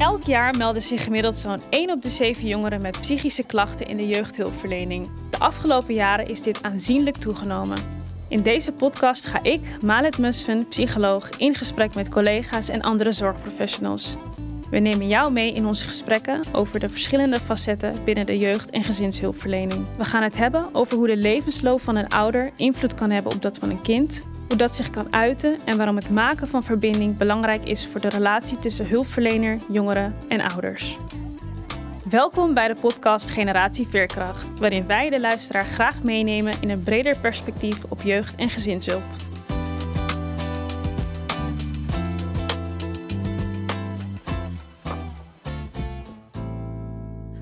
Elk jaar melden zich gemiddeld zo'n 1 op de 7 jongeren met psychische klachten in de jeugdhulpverlening. De afgelopen jaren is dit aanzienlijk toegenomen. In deze podcast ga ik, Malet Musfen, psycholoog, in gesprek met collega's en andere zorgprofessionals. We nemen jou mee in onze gesprekken over de verschillende facetten binnen de jeugd- en gezinshulpverlening. We gaan het hebben over hoe de levensloop van een ouder invloed kan hebben op dat van een kind, hoe dat zich kan uiten en waarom het maken van verbinding belangrijk is voor de relatie tussen hulpverlener, jongeren en ouders. Welkom bij de podcast Generatie Veerkracht, waarin wij de luisteraar graag meenemen in een breder perspectief op jeugd- en gezinshulp.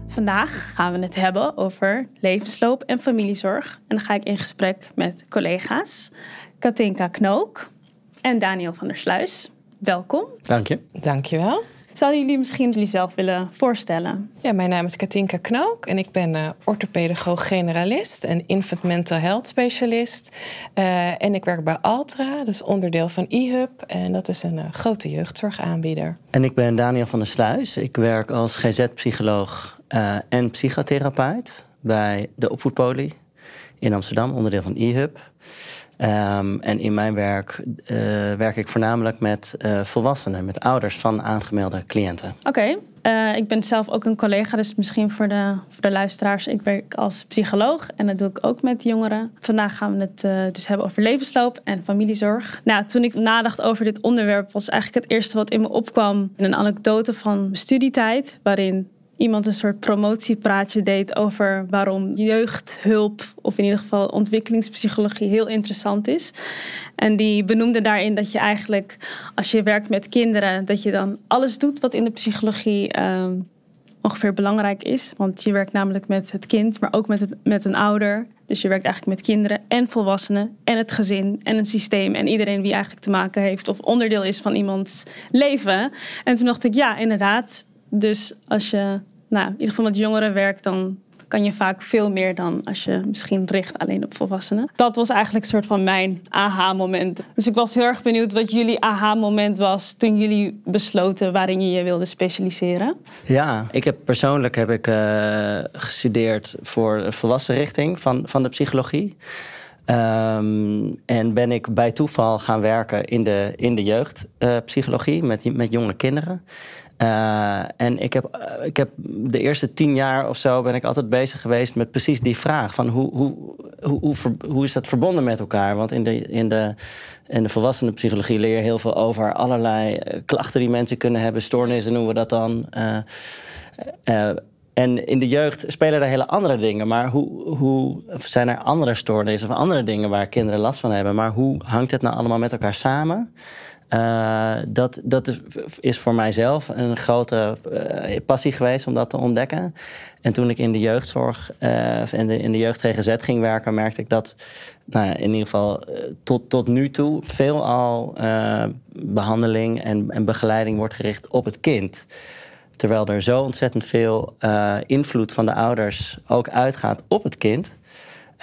Vandaag gaan we het hebben over levensloop en familiezorg. En dan ga ik in gesprek met collega's Katinka Knook en Daniel van der Sluis. Welkom. Dank je. Dankjewel. Zouden jullie misschien jullie zelf willen voorstellen? Ja, mijn naam is Katinka Knook en ik ben uh, orthopedagoog generalist en infant mental health specialist. Uh, en ik werk bij Altra, dat is onderdeel van eHub en dat is een uh, grote jeugdzorgaanbieder. En ik ben Daniel van der Sluis. Ik werk als GZ-psycholoog en psychotherapeut bij de opvoedpolie in Amsterdam, onderdeel van eHub. Um, en in mijn werk uh, werk ik voornamelijk met uh, volwassenen, met ouders van aangemelde cliënten. Oké, uh, ik ben zelf ook een collega, dus misschien voor de, voor de luisteraars. Ik werk als psycholoog en dat doe ik ook met jongeren. Vandaag gaan we het dus hebben over levensloop en familiezorg. Nou, toen ik nadacht over dit onderwerp, was eigenlijk het eerste wat in me opkwam een anekdote van mijn studietijd, waarin iemand een soort promotiepraatje deed over waarom jeugdhulp, of in ieder geval ontwikkelingspsychologie, heel interessant is. En die benoemde daarin dat je eigenlijk, als je werkt met kinderen, dat je dan alles doet wat in de psychologie um, ongeveer belangrijk is. Want je werkt namelijk met het kind, maar ook met, het, met een ouder. Dus je werkt eigenlijk met kinderen en volwassenen en het gezin en het systeem en iedereen die eigenlijk te maken heeft of onderdeel is van iemands leven. En toen dacht ik, ja, inderdaad, dus als je nou, in ieder geval met jongeren werkt, dan kan je vaak veel meer dan als je misschien richt alleen op volwassenen. Dat was eigenlijk een soort van mijn aha-moment. Dus ik was heel erg benieuwd wat jullie aha-moment was toen jullie besloten waarin je je wilde specialiseren. Ja, ik heb persoonlijk heb ik uh, gestudeerd voor de volwassen richting van, van de psychologie. Um, en ben ik bij toeval gaan werken in de, in de jeugdpsychologie uh, met, met jonge kinderen. Uh, en ik heb, uh, ik heb de eerste tien jaar of zo ben ik altijd bezig geweest met precies die vraag: van hoe, hoe, hoe, hoe, hoe is dat verbonden met elkaar? Want in de, in de, in de volwassenenpsychologie leer je heel veel over allerlei klachten die mensen kunnen hebben, stoornissen noemen we dat dan. En in de jeugd spelen er hele andere dingen. Maar hoe, hoe zijn er andere stoornissen of andere dingen waar kinderen last van hebben? Maar hoe hangt het nou allemaal met elkaar samen? Uh, dat, dat is voor mijzelf een grote uh, passie geweest om dat te ontdekken. En toen ik in de jeugdzorg uh, en de, in de jeugd GGZ ging werken, merkte ik dat nou ja, in ieder geval tot, tot nu toe veelal behandeling en, en begeleiding wordt gericht op het kind. Terwijl er zo ontzettend veel invloed van de ouders ook uitgaat op het kind.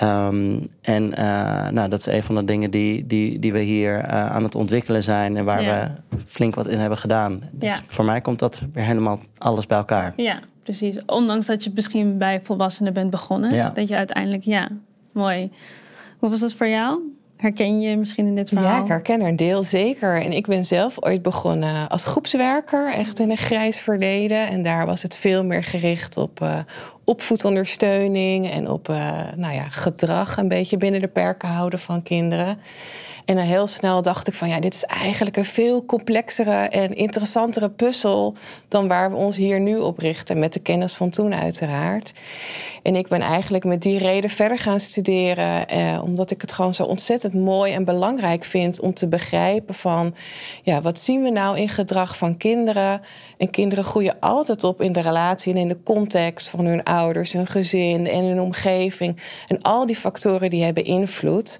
Um, en uh, nou, dat is een van de dingen die, die, die we hier uh, aan het ontwikkelen zijn en waar ja. we flink wat in hebben gedaan. Dus ja. voor mij komt dat weer helemaal alles bij elkaar. Ja, precies. Ondanks dat je misschien bij volwassenen bent begonnen, ja. dat je uiteindelijk, ja, mooi. Hoe was dat voor jou? Herken je misschien in dit verhaal? Ja, ik herken er een deel zeker. En ik ben zelf ooit begonnen als groepswerker, echt in een grijs verleden. En daar was het veel meer gericht op uh, opvoedondersteuning en op uh, nou ja, gedrag een beetje binnen de perken houden van kinderen. En dan heel snel dacht ik van ja, dit is eigenlijk een veel complexere en interessantere puzzel dan waar we ons hier nu op richten, met de kennis van toen uiteraard. En ik ben eigenlijk met die reden verder gaan studeren, eh, omdat ik het gewoon zo ontzettend mooi en belangrijk vind om te begrijpen van ja, wat zien we nou in gedrag van kinderen? En kinderen groeien altijd op in de relatie en in de context van hun ouders, hun gezin en hun omgeving. En al die factoren die hebben invloed.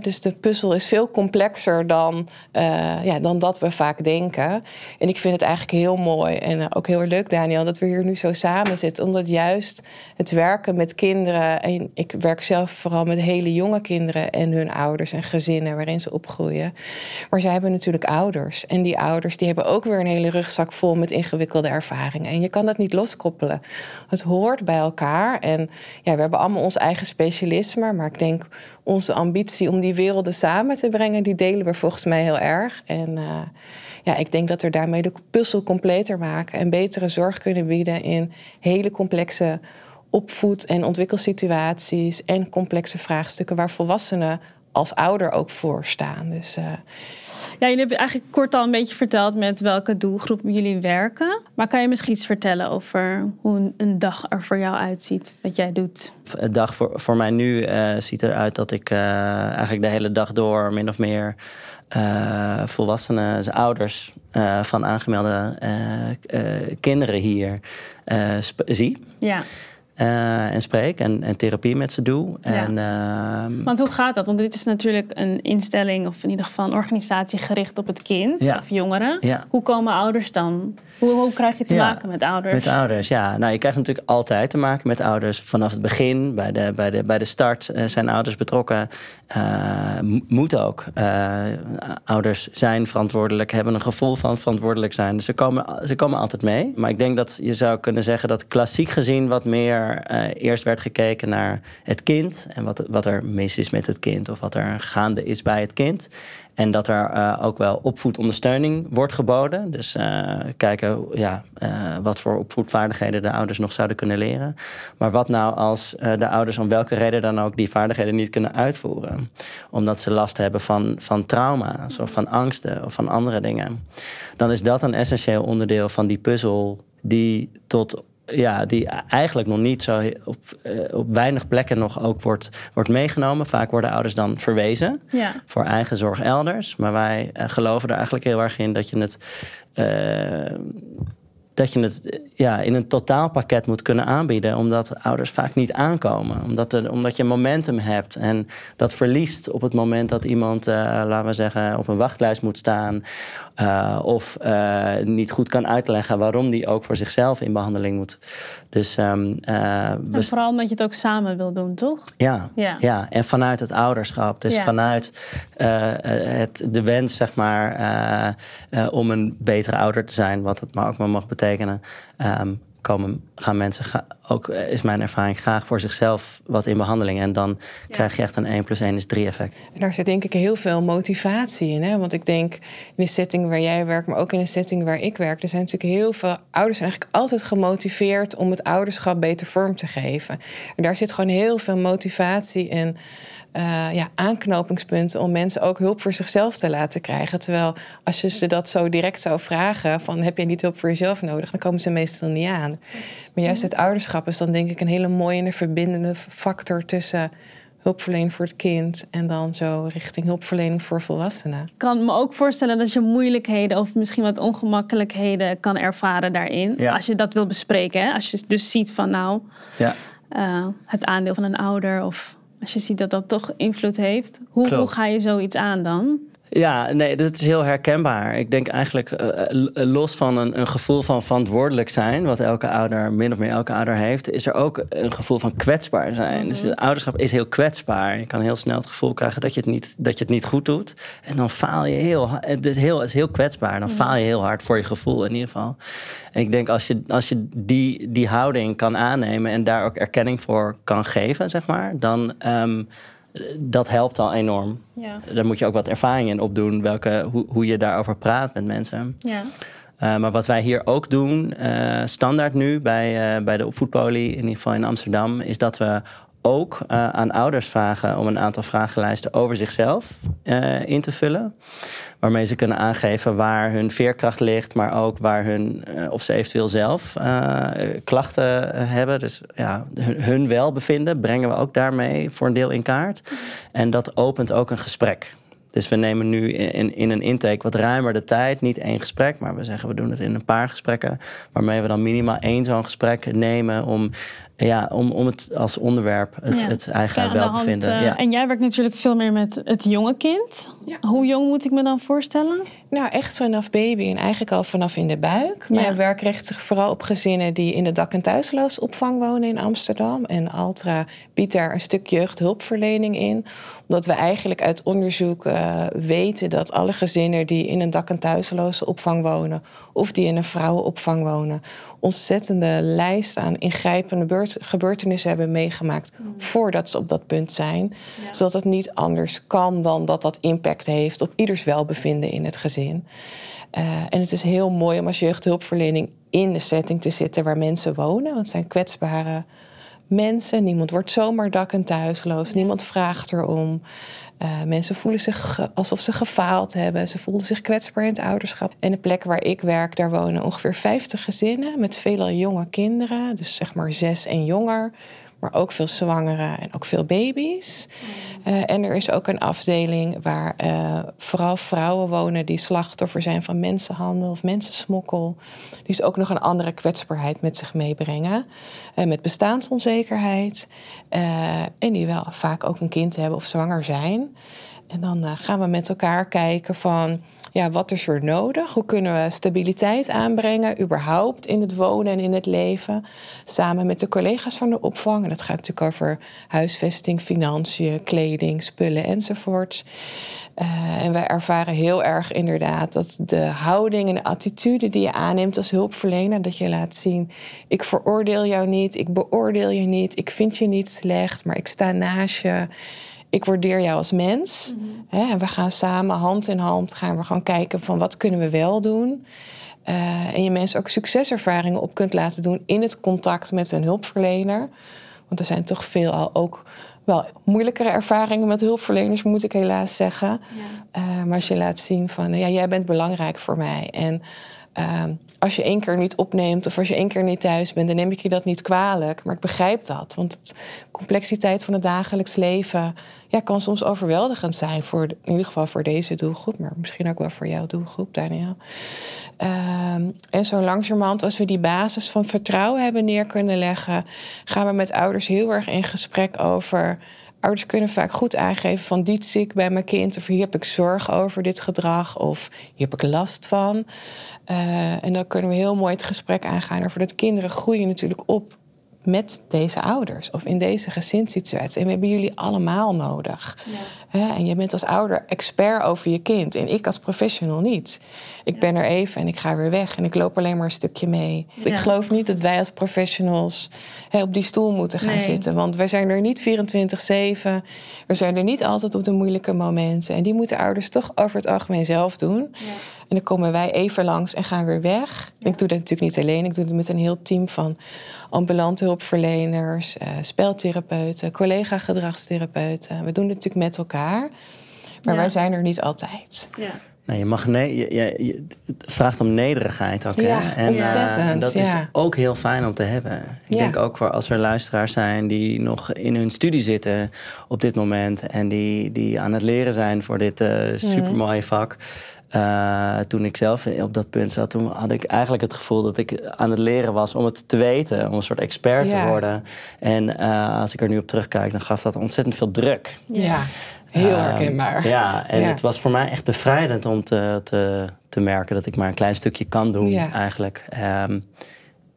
Dus de puzzel is veel complexer dan, uh, ja, dan dat we vaak denken. En ik vind het eigenlijk heel mooi en uh, ook heel leuk, Daniel, dat we hier nu zo samen zitten. Omdat juist het werken met kinderen, en ik werk zelf vooral met hele jonge kinderen en hun ouders en gezinnen waarin ze opgroeien. Maar zij hebben natuurlijk ouders. En die ouders die hebben ook weer een hele rugzak vol met ingewikkelde ervaringen. En je kan dat niet loskoppelen. Het hoort bij elkaar. En ja, we hebben allemaal ons eigen specialisme. Maar ik denk onze ambitie om die werelden samen te brengen, die delen we volgens mij heel erg. En uh, ja, ik denk dat we daarmee de puzzel completer maken en betere zorg kunnen bieden in hele complexe opvoed- en ontwikkelsituaties en complexe vraagstukken waar volwassenen als ouder ook voor staan. Dus, uh... Ja, jullie hebben eigenlijk kort al een beetje verteld met welke doelgroep jullie werken. Maar kan je misschien iets vertellen over hoe een dag er voor jou uitziet, wat jij doet? Een dag voor, voor mij nu uh, ziet eruit dat ik uh, eigenlijk de hele dag door min of meer volwassenen, dus ouders van aangemelde kinderen hier zie. Ja. Uh, en spreek en, en, therapie met ze doe. Ja. En, uh, Want hoe gaat dat? Want dit is natuurlijk een instelling of in ieder geval een organisatie gericht op het kind ja. of jongeren. Ja. Hoe komen ouders dan? Hoe, hoe krijg je te maken met ouders? Met ouders, ja. Nou, je krijgt natuurlijk altijd te maken met ouders vanaf het begin. Bij de, bij de, bij de start uh, zijn ouders betrokken. moet ook. ouders zijn verantwoordelijk, hebben een gevoel van verantwoordelijk zijn. Dus ze komen, ze komen altijd mee. Maar ik denk dat je zou kunnen zeggen dat klassiek gezien wat meer uh, eerst werd gekeken naar het kind en wat, wat er mis is met het kind of wat er gaande is bij het kind. En dat er uh, ook wel opvoedondersteuning wordt geboden. Dus uh, kijken ja, wat voor opvoedvaardigheden de ouders nog zouden kunnen leren. Maar wat nou als de ouders om welke reden dan ook die vaardigheden niet kunnen uitvoeren? Omdat ze last hebben van, van trauma's of van angsten of van andere dingen. Dan is dat een essentieel onderdeel van die puzzel die tot ja, die eigenlijk nog niet zo op, uh, op weinig plekken nog ook wordt, wordt meegenomen. Vaak worden ouders dan verwezen ja. voor eigen zorg elders. Maar wij uh, geloven er eigenlijk heel erg in dat je het. Uh, dat je het ja, in een totaalpakket moet kunnen aanbieden. Omdat ouders vaak niet aankomen. Omdat, er, omdat je momentum hebt. En dat verliest op het moment dat iemand, uh, laten we zeggen, op een wachtlijst moet staan. Uh, of uh, niet goed kan uitleggen waarom die ook voor zichzelf in behandeling moet. Dus, um, en vooral omdat je het ook samen wil doen, toch? Ja, ja. ja. en vanuit het ouderschap. Dus Ja. vanuit het, de wens, zeg maar, om een betere ouder te zijn. Wat het maar ook maar mag betekenen. Um, komen, gaan mensen ga, ook, eh, is mijn ervaring, graag voor zichzelf wat in behandeling. En dan krijg je echt een 1 plus 1 is 3 effect. En daar zit denk ik heel veel motivatie in. Hè? Want ik denk in de setting waar jij werkt, maar ook in de setting waar ik werk, er zijn natuurlijk heel veel ouders zijn eigenlijk altijd gemotiveerd om het ouderschap beter vorm te geven. En daar zit gewoon heel veel motivatie in. Uh, ja, aanknopingspunten om mensen ook hulp voor zichzelf te laten krijgen. Terwijl als je ze dat zo direct zou vragen: van heb jij niet hulp voor jezelf nodig, dan komen ze meestal niet aan. Maar juist het ouderschap is dan denk ik een hele mooie en verbindende factor tussen hulpverlening voor het kind en dan zo richting hulpverlening voor volwassenen. Ik kan me ook voorstellen dat je moeilijkheden of misschien wat ongemakkelijkheden kan ervaren daarin. Ja. Als je dat wil bespreken. Hè? Als je dus ziet van nou, Ja. uh, het aandeel van een ouder of als je ziet dat dat toch invloed heeft. Hoe, hoe ga je zoiets aan dan? Ja, nee, dat is heel herkenbaar. Ik denk eigenlijk uh, los van een, een, gevoel van verantwoordelijk zijn, wat elke ouder, min of meer elke ouder heeft, is er ook een gevoel van kwetsbaar zijn. Mm -hmm. Dus het ouderschap is heel kwetsbaar. Je kan heel snel het gevoel krijgen dat je het niet, dat je het niet goed doet. En dan faal je heel, het is heel, het is heel kwetsbaar. Dan faal je heel hard voor je gevoel in ieder geval. En ik denk als je, als je die, die houding kan aannemen en daar ook erkenning voor kan geven, zeg maar, dan. Um, dat helpt al enorm. Ja. Daar moet je ook wat ervaring in opdoen, welke, hoe, hoe je daarover praat met mensen. Ja. Uh, maar wat wij hier ook doen, uh, standaard nu bij, uh, bij de opvoedpolie, in ieder geval in Amsterdam, is dat we ook aan ouders vragen om een aantal vragenlijsten over zichzelf in te vullen. Waarmee ze kunnen aangeven waar hun veerkracht ligt, maar ook waar hun, of ze eventueel zelf klachten hebben. Dus ja, hun, hun welbevinden brengen we ook daarmee voor een deel in kaart. En dat opent ook een gesprek. Dus we nemen nu in, in een intake wat ruimer de tijd. Niet één gesprek, maar we zeggen we doen het in een paar gesprekken. Waarmee we dan minimaal één zo'n gesprek nemen om ja, om, om het als onderwerp, het, Ja. het eigen Ja, hand, welbevinden. eh, ja. En jij werkt natuurlijk veel meer met het jonge kind. Ja. Hoe jong moet ik me dan voorstellen? Nou, echt vanaf baby en eigenlijk al vanaf in de buik. Mijn werk richt zich vooral op gezinnen die in de dak- en thuisloosopvang wonen in Amsterdam. En Altra biedt daar een stuk jeugdhulpverlening in. Omdat we eigenlijk uit onderzoek eh, weten dat alle gezinnen die in een dak- en thuisloze opvang wonen... of die in een vrouwenopvang wonen... ontzettende lijst aan ingrijpende beurt- gebeurtenissen hebben meegemaakt... voordat ze op dat punt zijn. Zodat het niet anders kan dan dat dat impact heeft op ieders welbevinden in het gezin. Eh, en het is heel mooi om als jeugdhulpverlening in de setting te zitten waar mensen wonen. Want het zijn kwetsbare mensen. Niemand wordt zomaar dak- en thuisloos. Niemand vraagt erom. Eh, mensen voelen zich alsof ze gefaald hebben. Ze voelen zich kwetsbaar in het ouderschap. En de plek waar ik werk, daar wonen ongeveer 50 gezinnen met veelal jonge kinderen. Dus zeg maar zes en jonger. Maar ook veel zwangeren en ook veel baby's. Eh, en er is ook een afdeling waar eh, vooral vrouwen wonen die slachtoffer zijn van mensenhandel of mensensmokkel. Die dus ook nog een andere kwetsbaarheid met zich meebrengen. Eh, met bestaansonzekerheid. En die wel vaak ook een kind hebben of zwanger zijn. En dan gaan we met elkaar kijken van ja, wat is er nodig? Hoe kunnen we stabiliteit aanbrengen, überhaupt in het wonen en in het leven? Samen met de collega's van de opvang. En dat gaat natuurlijk over huisvesting, financiën, kleding, spullen enzovoort. Eh, en wij ervaren heel erg inderdaad dat de houding en de attitude die je aanneemt als hulpverlener, dat je laat zien: ik veroordeel jou niet, ik beoordeel je niet, ik vind je niet slecht, maar ik sta naast je ik waardeer jou als mens. Hè, en we gaan samen hand in hand gaan we gewoon kijken van wat kunnen we wel doen. Eh, en je mensen ook succeservaringen op kunt laten doen in het contact met een hulpverlener. Want er zijn toch veel al ook wel moeilijkere ervaringen met hulpverleners, moet ik helaas zeggen. Eh, maar als je laat zien van ja, jij bent belangrijk voor mij. En uh, als je één keer niet opneemt of als je één keer niet thuis bent, dan neem ik je dat niet kwalijk. Maar ik begrijp dat. Want de complexiteit van het dagelijks leven ja, kan soms overweldigend zijn. Voor, in ieder geval voor deze doelgroep, maar misschien ook wel voor jouw doelgroep, Daniel. Um, en zo langzamerhand, als we die basis van vertrouwen hebben neer kunnen leggen, gaan we met ouders heel erg in gesprek over. Ouders kunnen vaak goed aangeven van dit zie ik bij mijn kind of hier heb ik zorg over dit gedrag of hier heb ik last van. Uh, en dan kunnen we heel mooi het gesprek aangaan over dat kinderen groeien natuurlijk op met deze ouders of in deze gezinssituatie. En we hebben jullie allemaal nodig. Ja. En je bent als ouder expert over je kind en ik als professional niet. Ik ja. ben er even en ik ga weer weg en ik loop alleen maar een stukje mee. Ja. Ik geloof niet dat wij als professionals op die stoel moeten gaan nee. zitten, want wij zijn er niet 24/7. We zijn er niet altijd op de moeilijke momenten en die moeten ouders toch over het algemeen zelf doen. En dan komen wij even langs en gaan weer weg. Ik doe dat natuurlijk niet alleen. Ik doe het met een heel team van ambulante hulpverleners, uh, speltherapeuten, collega-gedragstherapeuten. We doen het natuurlijk met elkaar. Maar ja. wij zijn er niet altijd. Ja. Nee, je mag nee, je, je, je, het vraagt om nederigheid ook. Ja, hè? En, ontzettend. Uh, dat ja. is ook heel fijn om te hebben. Ik Ja. denk ook voor als er luisteraars zijn die nog in hun studie zitten op dit moment en die, die aan het leren zijn voor dit uh, supermooie vak. Uh, toen ik zelf op dat punt zat, toen had ik eigenlijk het gevoel dat ik aan het leren was om het te weten, om een soort expert Ja. te worden. En uh, als ik er nu op terugkijk, dan gaf dat ontzettend veel druk. Ja, heel Ehm, herkenbaar. Ja, en Ja. het was voor mij echt bevrijdend om te, te, te merken dat ik maar een klein stukje kan doen, Ja. eigenlijk. Ehm,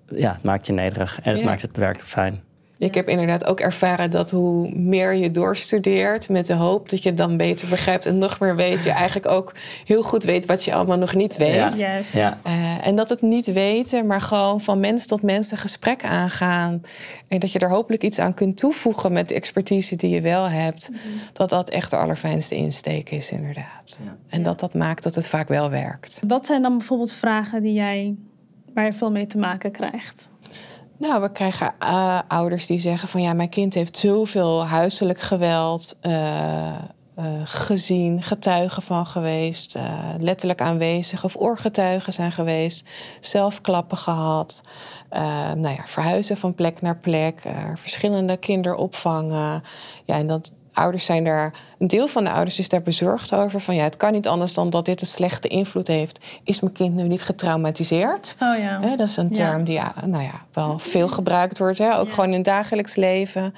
ja, het maakt je nederig en het Ja. maakt het werk fijn. Ik heb inderdaad ook ervaren dat hoe meer je doorstudeert met de hoop dat je het dan beter begrijpt en nog meer weet, je eigenlijk ook heel goed weet wat je allemaal nog niet weet. Ja. Juist. Ja. Eh, en dat het niet weten, maar gewoon van mens tot mens een gesprek aangaan. En dat je er hopelijk iets aan kunt toevoegen met de expertise die je wel hebt. Dat dat echt de allerfijnste insteek is, inderdaad. Ja. En dat dat maakt dat het vaak wel werkt. Wat zijn dan bijvoorbeeld vragen die jij, waar je veel mee te maken krijgt? Nou, we krijgen eh, ouders die zeggen van ja, mijn kind heeft zoveel huiselijk geweld eh, eh, gezien, getuigen van geweest, letterlijk aanwezig of oorgetuigen zijn geweest, zelf klappen gehad, eh, nou ja, verhuizen van plek naar plek, verschillende kinderopvangen. Ja, en dat ouders zijn daar, een deel van de ouders is daar bezorgd over. Van ja, het kan niet anders dan dat dit een slechte invloed heeft. Is mijn kind nu niet getraumatiseerd? Oh ja. Dat is een term die ja, nou ja, wel veel gebruikt wordt. Hè? Ook gewoon in het dagelijks leven.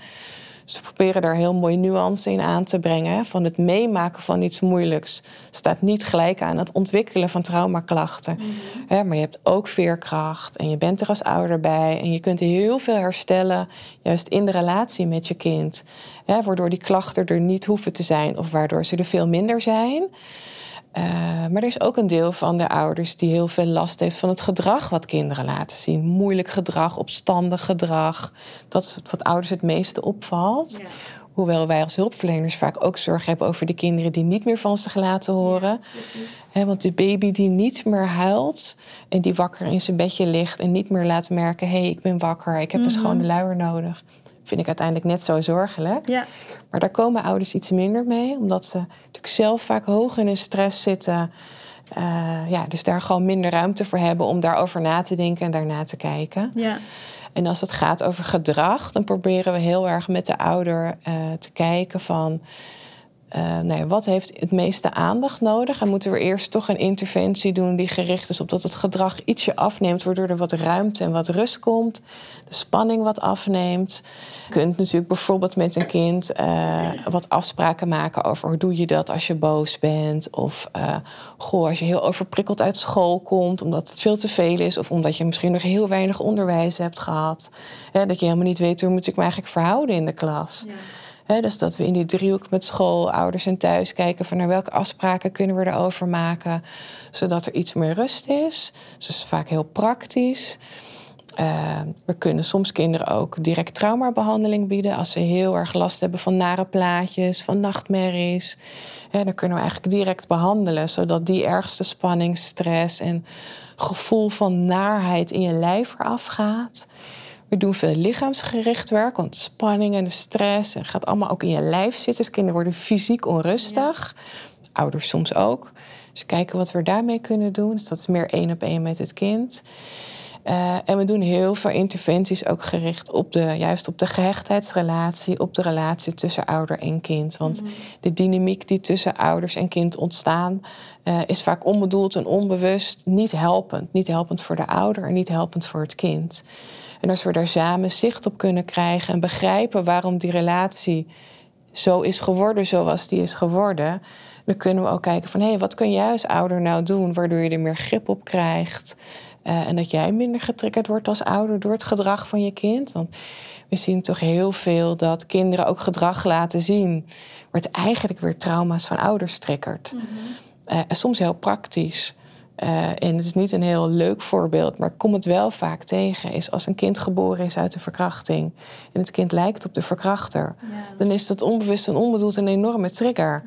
Ze proberen daar heel mooie nuance in aan te brengen. Van het meemaken van iets moeilijks staat niet gelijk aan het ontwikkelen van traumaklachten. Mm Maar je hebt ook veerkracht en je bent er als ouder bij. En je kunt heel veel herstellen, juist in de relatie met je kind. Waardoor die klachten er niet hoeven te zijn of waardoor ze er veel minder zijn. Uh, maar er is ook een deel van de ouders die heel veel last heeft van het gedrag wat kinderen laten zien. Moeilijk gedrag, opstandig gedrag. Dat is wat ouders het meeste opvalt. Ja. Hoewel wij als hulpverleners vaak ook zorg hebben over de kinderen die niet meer van zich laten horen. Ja, want de baby die niet meer huilt en die wakker in zijn bedje ligt en niet meer laat merken: hé, hey, ik ben wakker, ik heb een mhm. schone luier nodig vind ik uiteindelijk net zo zorgelijk. Ja. Maar daar komen ouders iets minder mee, omdat ze natuurlijk zelf vaak hoog in hun stress zitten. Uh, ja, dus daar gewoon minder ruimte voor hebben om daarover na te denken en daarna te kijken. Ja. En als het gaat over gedrag, dan proberen we heel erg met de ouder uh, te kijken van uh, nou wat heeft het meeste aandacht nodig? En moeten we eerst toch een interventie doen die gericht is op dat het gedrag ietsje afneemt, waardoor er wat ruimte en wat rust komt, de spanning wat afneemt. Je kunt natuurlijk bijvoorbeeld met een kind uh, wat afspraken maken over hoe doe je dat als je boos bent, of uh, goh, als je heel overprikkeld uit school komt omdat het veel te veel is, of omdat je misschien nog heel weinig onderwijs hebt gehad, hè, dat je helemaal niet weet hoe moet ik me eigenlijk verhouden in de klas. Ja dus dat we in die driehoek met school, ouders en thuis kijken van naar welke afspraken kunnen we erover maken, zodat er iets meer rust is. Dus dat is vaak heel praktisch. Uh, we kunnen soms kinderen ook direct traumabehandeling bieden als ze heel erg last hebben van nare plaatjes, van nachtmerries. dan kunnen we eigenlijk direct behandelen, zodat die ergste spanning, stress en gevoel van naarheid in je lijf eraf gaat. We doen veel lichaamsgericht werk, want spanning en de stress en gaat allemaal ook in je lijf zitten. Dus kinderen worden fysiek onrustig. Ouders soms ook. Dus kijken wat we daarmee kunnen doen. Dus dat is meer één op één met het kind. Uh, en we doen heel veel interventies ook gericht op de, juist op de gehechtheidsrelatie, op de relatie tussen ouder en kind. Want mhm. de dynamiek die tussen ouders en kind ontstaan, uh, is vaak onbedoeld en onbewust niet helpend. Niet helpend voor de ouder en niet helpend voor het kind. En als we daar samen zicht op kunnen krijgen en begrijpen waarom die relatie zo is geworden zoals die is geworden, dan kunnen we ook kijken van hé, hey, wat kun jij als ouder nou doen waardoor je er meer grip op krijgt uh, en dat jij minder getriggerd wordt als ouder door het gedrag van je kind. Want we zien toch heel veel dat kinderen ook gedrag laten zien, wordt eigenlijk weer trauma's van ouders triggert. Mm en soms heel praktisch. Uh, en het is niet een heel leuk voorbeeld, maar ik kom het wel vaak tegen. Is als een kind geboren is uit een verkrachting en het kind lijkt op de verkrachter, dan is dat onbewust en onbedoeld een enorme trigger.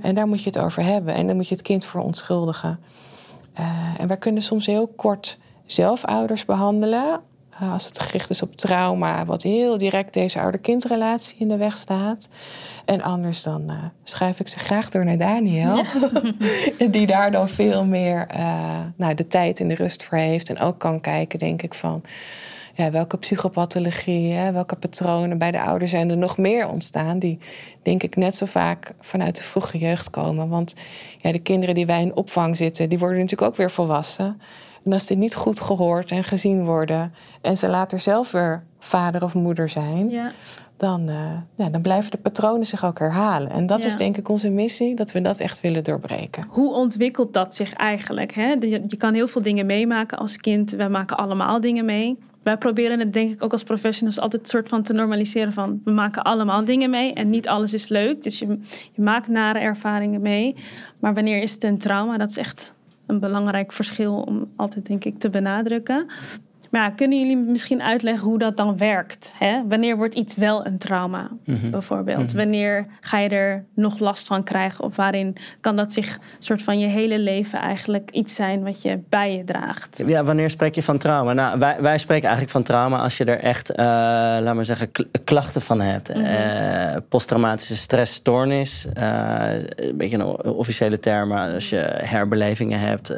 en daar moet je het over hebben en dan moet je het kind voor onschuldigen. Uh, en wij kunnen soms heel kort zelf ouders behandelen eh, als het gericht is op trauma, wat heel direct deze ouder-kindrelatie in de weg staat. En anders dan uh, schuif ik ze graag door naar Daniel. die daar dan veel meer uh, nou, de tijd en de rust voor heeft. En ook kan kijken, denk ik, van ja, welke psychopathologie, welke patronen bij de ouders zijn er nog meer ontstaan. Die denk ik net zo vaak vanuit de vroege jeugd komen. Want ja, de kinderen die wij in opvang zitten, die worden natuurlijk ook weer volwassen. En als die niet goed gehoord en gezien worden en ze later zelf weer vader of moeder zijn, ja. dan, uh, ja, dan blijven de patronen zich ook herhalen. En dat is denk ik onze missie, dat we dat echt willen doorbreken. Hoe ontwikkelt dat zich eigenlijk? Hè? Je, je kan heel veel dingen meemaken als kind. Wij maken allemaal dingen mee. Wij proberen het denk ik ook als professionals altijd soort van te normaliseren van we maken allemaal dingen mee en niet alles is leuk. Dus je, je maakt nare ervaringen mee. Maar wanneer is het een trauma? Dat is echt een belangrijk verschil om altijd, denk ik, te benadrukken. Maar ja, kunnen jullie misschien uitleggen hoe dat dan werkt? Hè? Wanneer wordt iets wel een trauma, mhm. bijvoorbeeld? Mhm. Wanneer ga je er nog last van krijgen? Of waarin kan dat zich soort van je hele leven eigenlijk iets zijn wat je bij je draagt? Ja, wanneer spreek je van trauma? Nou, wij, wij spreken eigenlijk van trauma als je er echt, uh, laat maar zeggen, klachten van hebt. Mm posttraumatische stressstoornis, uh, een beetje een officiële term, als je herbelevingen hebt,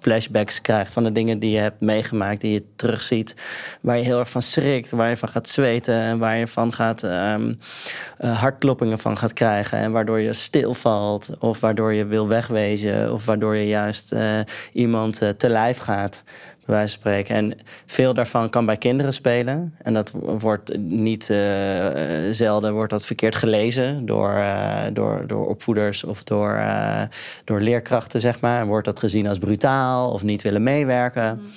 flashbacks krijgt van de dingen die je hebt meegemaakt, die je terugziet. Waar je heel erg van schrikt, waar je van gaat zweten en waar je van gaat um, hartkloppingen van gaat krijgen. En waardoor je stilvalt of waardoor je wil wegwezen of waardoor je juist uh, iemand uh, te lijf gaat bij wijze van spreken. En veel daarvan kan bij kinderen spelen. En dat wordt niet zelden wordt dat verkeerd gelezen door, door, door opvoeders of door, door leerkrachten, zeg maar. En wordt dat gezien als brutaal of niet willen meewerken. Mm.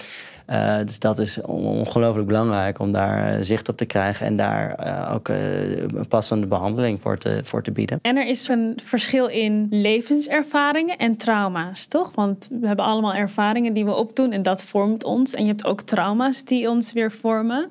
Uh, dus dat is ongelooflijk belangrijk om daar uh, zicht op te krijgen en daar uh, ook een passende behandeling voor te, voor te bieden. En er is een verschil in levenservaringen en trauma's, toch? Want we hebben allemaal ervaringen die we opdoen en dat vormt ons. En je hebt ook trauma's die ons weer vormen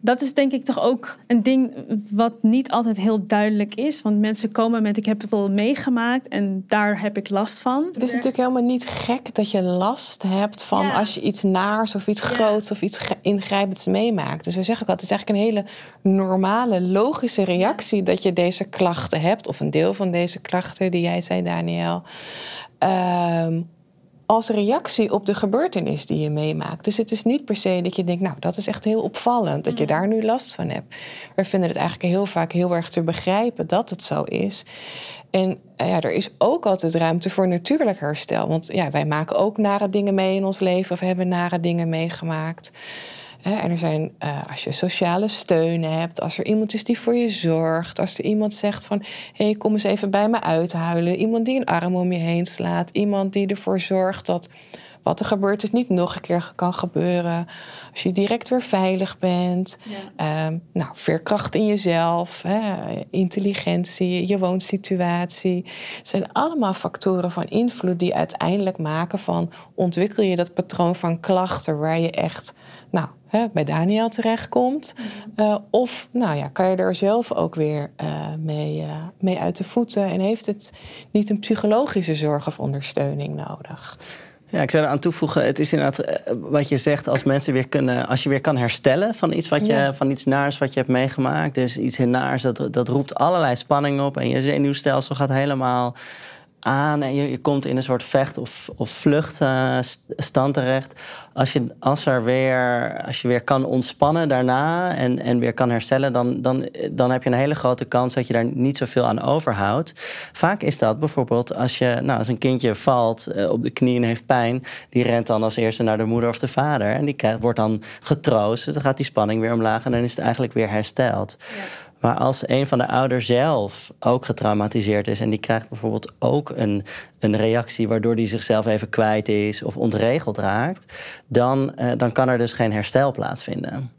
dat is denk ik toch ook een ding wat niet altijd heel duidelijk is. Want mensen komen met ik heb het wel meegemaakt en daar heb ik last van. Het is natuurlijk helemaal niet gek dat je last hebt van als je iets naars of iets groots of iets ingrijpends meemaakt. Dus we zeggen ook altijd, het is eigenlijk een hele normale, logische reactie dat je deze klachten hebt. Of een deel van deze klachten die jij zei, Daniel. Um, als reactie op de gebeurtenis die je meemaakt. Dus het is niet per se dat je denkt, nou, dat is echt heel opvallend, dat je mm. daar nu last van hebt. We vinden het eigenlijk heel vaak heel erg te begrijpen dat het zo is. En eh, ja, er is ook altijd ruimte voor natuurlijk herstel. Want ja, wij maken ook nare dingen mee in ons leven of hebben nare dingen meegemaakt. En er zijn, uh, als je sociale steun hebt, als er iemand is die voor je zorgt, als er iemand zegt van hé, hey, kom eens even bij me uithuilen, iemand die een arm om je heen slaat, iemand die ervoor zorgt dat wat er gebeurt is niet nog een keer kan gebeuren. Als je direct weer veilig bent. Ja. Um, nou, veerkracht in jezelf, hè, intelligentie, je woonsituatie. Het zijn allemaal factoren van invloed die uiteindelijk maken van ontwikkel je dat patroon van klachten waar je echt nou, hè, bij Daniel terechtkomt. Uh, of nou ja, kan je er zelf ook weer uh, mee, uh, mee uit de voeten en heeft het niet een psychologische zorg of ondersteuning nodig? Ja, ik zou eraan toevoegen, het is inderdaad wat je zegt, als mensen weer kunnen, als je weer kan herstellen van iets wat je, ja. van iets naars wat je hebt meegemaakt. Dus iets naars, dat, dat roept allerlei spanning op en je zenuwstelsel gaat helemaal aan en je, je komt in een soort vecht- of, of vluchtstand terecht. Als je, als, er weer, als je weer kan ontspannen daarna en, en weer kan herstellen, dan, dan, dan heb je een hele grote kans dat je daar niet zoveel aan overhoudt. Vaak is dat bijvoorbeeld als, je, nou, als een kindje valt uh, op de knie en heeft pijn, die rent dan als eerste naar de moeder of de vader en die krijgt, wordt dan getroost. Dus dan gaat die spanning weer omlaag en dan is het eigenlijk weer hersteld. Ja. Maar als een van de ouders zelf ook getraumatiseerd is en die krijgt bijvoorbeeld ook een, een reactie waardoor die zichzelf even kwijt is of ontregeld raakt, dan, uh, dan kan er dus geen herstel plaatsvinden.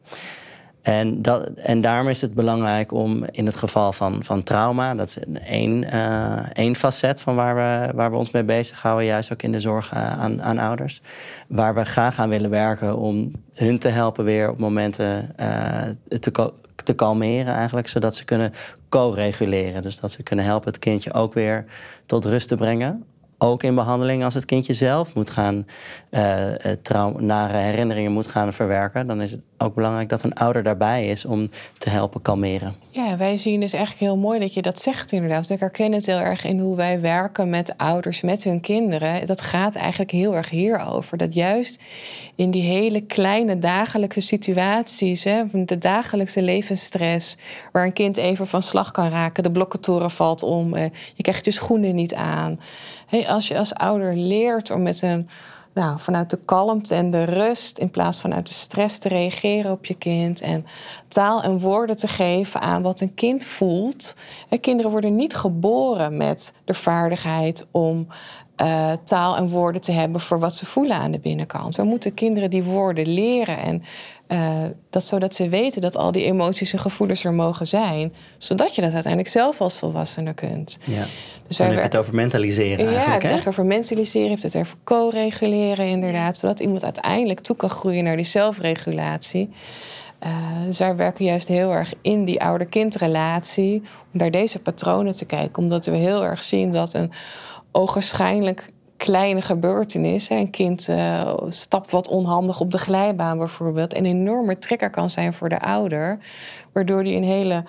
En, dat, en daarom is het belangrijk om in het geval van, van trauma, dat is één, één facet van waar we, waar we ons mee bezighouden, juist ook in de zorg uh, aan, aan ouders. Waar we graag aan willen werken om hun te helpen weer op momenten uh, te, te kalmeren eigenlijk, zodat ze kunnen co-reguleren. Dus dat ze kunnen helpen het kindje ook weer tot rust te brengen. Ook in behandeling als het kindje zelf moet gaan uh, nare herinneringen moet gaan verwerken, dan is het ook belangrijk dat een ouder daarbij is om te helpen kalmeren. Ja, wij zien dus eigenlijk heel mooi dat je dat zegt inderdaad. Ik herken het heel erg in hoe wij werken met ouders, met hun kinderen. Dat gaat eigenlijk heel erg hierover. Dat juist in die hele kleine dagelijkse situaties, hè, de dagelijkse levensstress, waar een kind even van slag kan raken, de blokkentoren valt om, eh, je krijgt je schoenen niet aan. Als je als ouder leert om met een nou, vanuit de kalmte en de rust, in plaats van uit de stress te reageren op je kind. En taal en woorden te geven aan wat een kind voelt. kinderen worden niet geboren met de vaardigheid om uh, taal en woorden te hebben voor wat ze voelen aan de binnenkant. We moeten kinderen die woorden leren en uh, dat zodat ze weten dat al die emoties en gevoelens er mogen zijn, zodat je dat uiteindelijk zelf als volwassene kunt. Ja. Dus dan heb je het over mentaliseren. Ja, je hebt het over mentaliseren, je hebt het over co-reguleren, inderdaad, zodat iemand uiteindelijk toe kan groeien naar die zelfregulatie. Uh, dus wij werken juist heel erg in die ouder-kindrelatie om naar deze patronen te kijken, omdat we heel erg zien dat een ogenschijnlijk kleine gebeurtenis. Een kind uh, stapt wat onhandig op de glijbaan bijvoorbeeld. Een enorme trigger kan zijn voor de ouder. Waardoor die een hele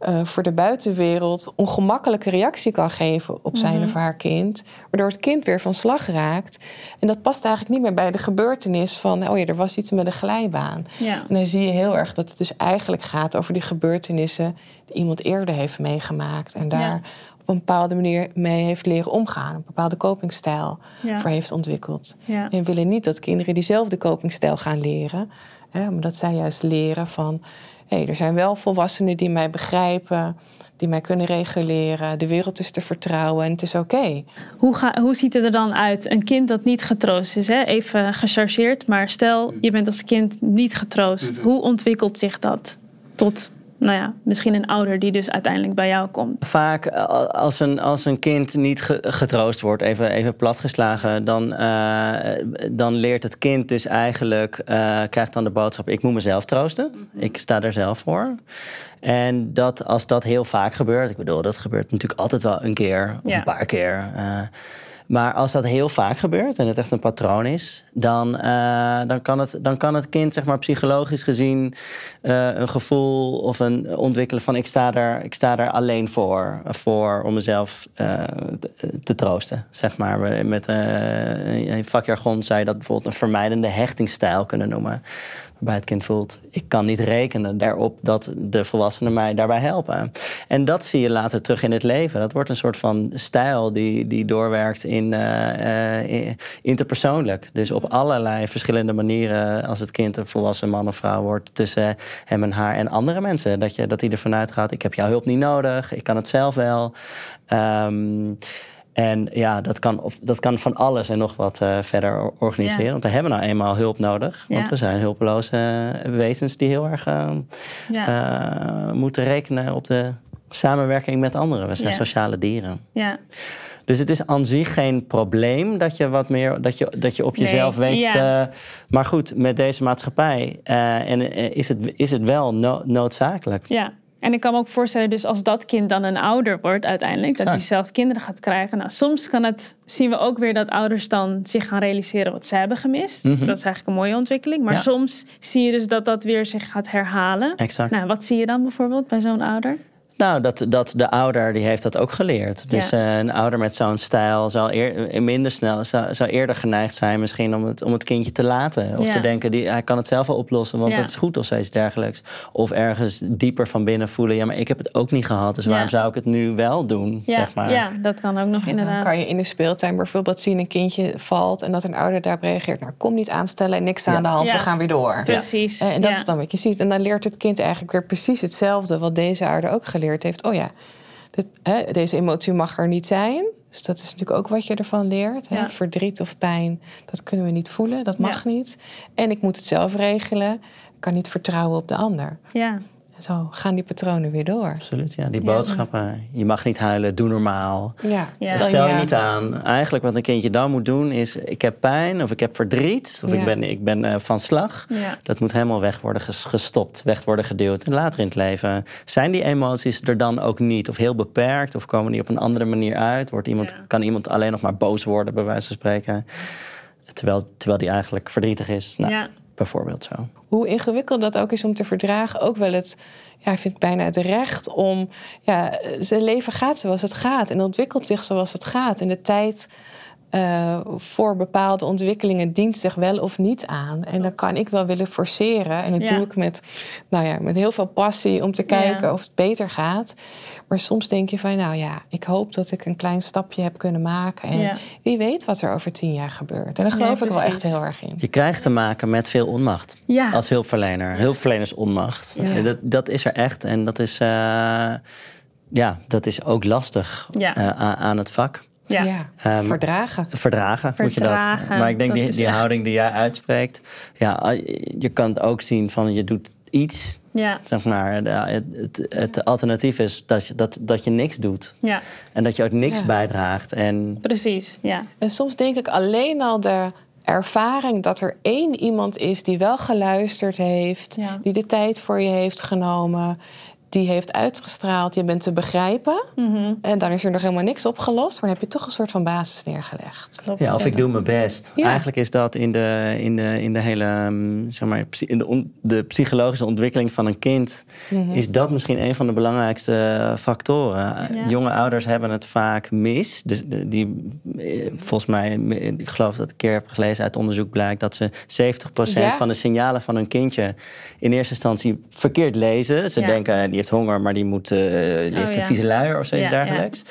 eh, voor de buitenwereld ongemakkelijke reactie kan geven op zijn Mhm. of haar kind. Waardoor het kind weer van slag raakt. En dat past eigenlijk niet meer bij de gebeurtenis van, oh ja, er was iets met een glijbaan. Ja. En dan zie je heel erg dat het dus eigenlijk gaat over die gebeurtenissen die iemand eerder heeft meegemaakt. En daar Ja. Op een bepaalde manier mee heeft leren omgaan. Een bepaalde copingstijl Ja. voor heeft ontwikkeld. Ja. En we willen niet dat kinderen diezelfde copingstijl gaan leren. Hè, maar dat zij juist leren van... hé, er zijn wel volwassenen die mij begrijpen... die mij kunnen reguleren. De wereld is te vertrouwen en het is oké. Hoe, ga, hoe ziet het er dan uit? Een kind dat niet getroost is, hè? even gechargeerd. Maar stel, je bent als kind niet getroost. Hoe ontwikkelt zich dat tot, nou ja, misschien een ouder die dus uiteindelijk bij jou komt? Vaak eh, als een, als een kind niet ge- getroost wordt, even, even platgeslagen, dan, eh, dan leert het kind dus eigenlijk, eh, krijgt dan de boodschap: ik moet mezelf troosten. Ik sta er zelf voor. En dat, als dat heel vaak gebeurt, ik bedoel, dat gebeurt natuurlijk altijd wel een keer of Ja. een paar keer. eh, maar als dat heel vaak gebeurt en het echt een patroon is, dan, eh, dan, kan, het, dan kan het kind, zeg maar, psychologisch gezien eh, een gevoel of een ontwikkelen van ik sta er, ik sta er alleen voor, voor om mezelf eh, te, te troosten. Zeg maar. Met in vakjargon zou je dat bijvoorbeeld een vermijdende hechtingsstijl kunnen noemen. Waarbij het kind voelt, ik kan niet rekenen daarop dat de volwassenen mij daarbij helpen. En dat zie je later terug in het leven. Dat wordt een soort van stijl die, die doorwerkt in, eh, eh, in- interpersoonlijk. Dus op allerlei verschillende manieren als het kind een volwassen man of vrouw wordt tussen hem en haar en andere mensen. Dat, je, dat hij ervan uitgaat, ik heb jouw hulp niet nodig, ik kan het zelf wel. Ehm, en ja, dat kan, of, dat kan van alles en nog wat eh, verder or- organiseren. Ja. Want we hebben nou eenmaal hulp nodig. Want we zijn hulpeloze eh, wezens die heel erg eh, Ja. eh, moeten rekenen op de samenwerking met anderen. We zijn sociale dieren. Ja. Dus het is aan zich geen probleem dat je wat meer dat je, dat je op Nee, jezelf weet. ja. maar goed, met deze maatschappij en, is, het, is het wel no- noodzakelijk. Ja, en ik kan me ook voorstellen, dus als dat kind dan een ouder wordt uiteindelijk, dat hij zelf kinderen gaat krijgen. Nou, soms kan het, zien we ook weer dat ouders dan zich gaan realiseren wat ze hebben gemist. Dat is eigenlijk een mooie ontwikkeling. Maar Mhm. Ja. soms zie je dus dat dat weer zich gaat herhalen. Exact. Nou, wat zie je dan bijvoorbeeld bij zo'n ouder? Nou, dat, dat de ouder die heeft dat ook geleerd. Dus Ja. eh, een ouder met zo'n stijl zal eer, minder snel, zou, zou eerder geneigd zijn misschien om het, om het kindje te laten. Of Ja. te denken, die, hij kan het zelf wel oplossen, want Ja. dat is goed of zoiets dergelijks. Of ergens dieper van binnen voelen, ja, maar ik heb het ook niet gehad, dus waarom zou ik het nu wel doen? Ja, zeg maar. ja dat kan ook nog Dan inderdaad. kan je in de speeltuin bijvoorbeeld zien een kindje valt... en dat een ouder daarop reageert. Nou, kom niet aanstellen en niks aan de hand, Ja. we gaan weer door. Precies. Eh, En dat ja. is dan wat je ziet. En dan leert het kind eigenlijk weer precies hetzelfde... wat deze ouder ook geleerd heeft. Oh ja, dit, hè, deze emotie mag er niet zijn. Dus dat is natuurlijk ook wat je ervan leert. Hè? Ja. Verdriet of pijn, dat kunnen we niet voelen. Dat mag Ja. niet. En ik moet het zelf regelen. Ik kan niet vertrouwen op de ander. Ja, zo gaan die patronen weer door. Absoluut, ja. Die Ja. boodschappen. Je mag niet huilen, doe normaal. Ja, Ja. Stel, Stel je ja. niet aan. Eigenlijk wat een kindje dan moet doen is... ik heb pijn of ik heb verdriet of Ja. ik ben, ik ben eh, van slag. Ja. Dat moet helemaal weg worden ges- gestopt, weg worden geduwd. En later in het leven zijn die emoties er dan ook niet. Of heel beperkt of komen die op een andere manier uit. Wordt iemand, Ja. Kan iemand alleen nog maar boos worden bij wijze van spreken. Terwijl, terwijl die eigenlijk verdrietig is. Nou, Ja. Bijvoorbeeld zo. hoe ingewikkeld dat ook is om te verdragen, ook wel het, ja, ik vind het bijna het recht om, ja, zijn leven gaat zoals het gaat en ontwikkelt zich zoals het gaat. En de tijd eh, voor bepaalde ontwikkelingen dient zich wel of niet aan. En dan kan ik wel willen forceren. En dat Ja. doe ik met, nou ja, met heel veel passie om te kijken Ja. of het beter gaat. Maar soms denk je van, nou ja, ik hoop dat ik een klein stapje heb kunnen maken. En Ja. wie weet wat er over tien jaar gebeurt. En daar Ja, geloof ik wel echt heel erg in. Je krijgt te maken met veel onmacht. Ja. Als hulpverlener. Hulpverlenersonmacht. Dat, dat is er echt. En dat is, eh, ja, dat is ook lastig Ja. eh, aan het vak. Ja. Ehm, verdragen. Verdragen, moet je dat. Maar ik denk dat die, die echt- houding die jij uitspreekt. Ja, je kan het ook zien van je doet iets. Ja. Zeg maar, de- het, het, het alternatief is dat je, dat, dat je niks doet. ja, En dat je ook niks Ja. bijdraagt. En precies. Ja. En soms denk ik alleen al de ervaring dat er één iemand is die wel geluisterd heeft, Ja. die de tijd voor je heeft genomen. Die heeft uitgestraald, je bent te begrijpen. Mhm. En dan is er nog helemaal niks opgelost, maar dan heb je toch een soort van basis neergelegd. Klopt. Ja, of ik doe mijn best. Ja. Eigenlijk is dat in de, in de, in de hele, ehm, zeg maar, in de, de psychologische ontwikkeling van een kind, Mhm. is dat misschien een van de belangrijkste factoren. Ja. Jonge ouders hebben het vaak mis. Dus die, eh, volgens mij, ik geloof dat ik een keer heb gelezen uit onderzoek blijkt dat ze 70% Ja. van de signalen van hun kindje in eerste instantie verkeerd lezen. Ze Ja. denken, die heeft honger, maar die, moet, eh, die heeft Oh, een vieze luier of zoiets Ja, ja. dergelijks.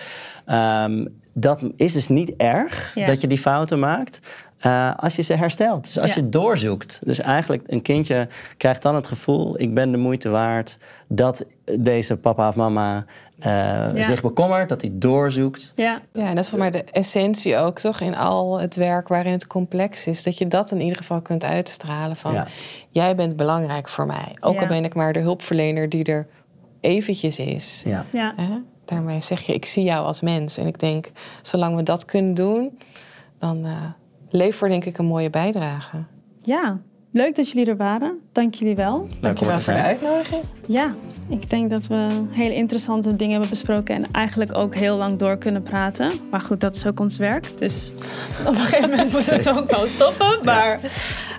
Ehm, dat is dus niet erg Ja. dat je die fouten maakt. eh, als je ze herstelt. Dus als Ja. je doorzoekt. Dus eigenlijk een kindje krijgt dan het gevoel... ik ben de moeite waard dat deze papa of mama eh, Ja. zich bekommert. Dat hij doorzoekt. Ja, Ja, en dat is voor mij de essentie ook, toch? In al het werk waarin het complex is. Dat je dat in ieder geval kunt uitstralen van... Ja. jij bent belangrijk voor mij. Ook Ja. al ben ik maar de hulpverlener die er eventjes is. Ja. ja. Hè? Daarmee zeg je, ik zie jou als mens. En ik denk, zolang we dat kunnen doen... dan eh leveren we denk ik een mooie bijdrage. ja. Leuk dat jullie er waren. Dank jullie wel. Er Dankjewel te voor de uitnodiging. Ja, ik denk dat we hele interessante dingen hebben besproken en eigenlijk ook heel lang door kunnen praten. Maar goed, dat is ook ons werk. Dus op een gegeven moment moeten we het ook wel stoppen. Maar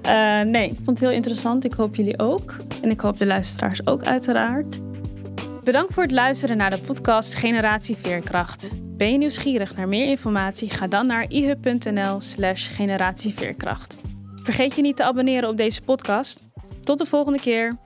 eh, nee, ik vond het heel interessant. Ik hoop jullie ook. En ik hoop de luisteraars ook uiteraard. Bedankt voor het luisteren naar de podcast Generatie Veerkracht. Ben je nieuwsgierig naar meer informatie? Ga dan naar ihub.nl slash generatieveerkracht. Vergeet je niet te abonneren op deze podcast. Tot de volgende keer.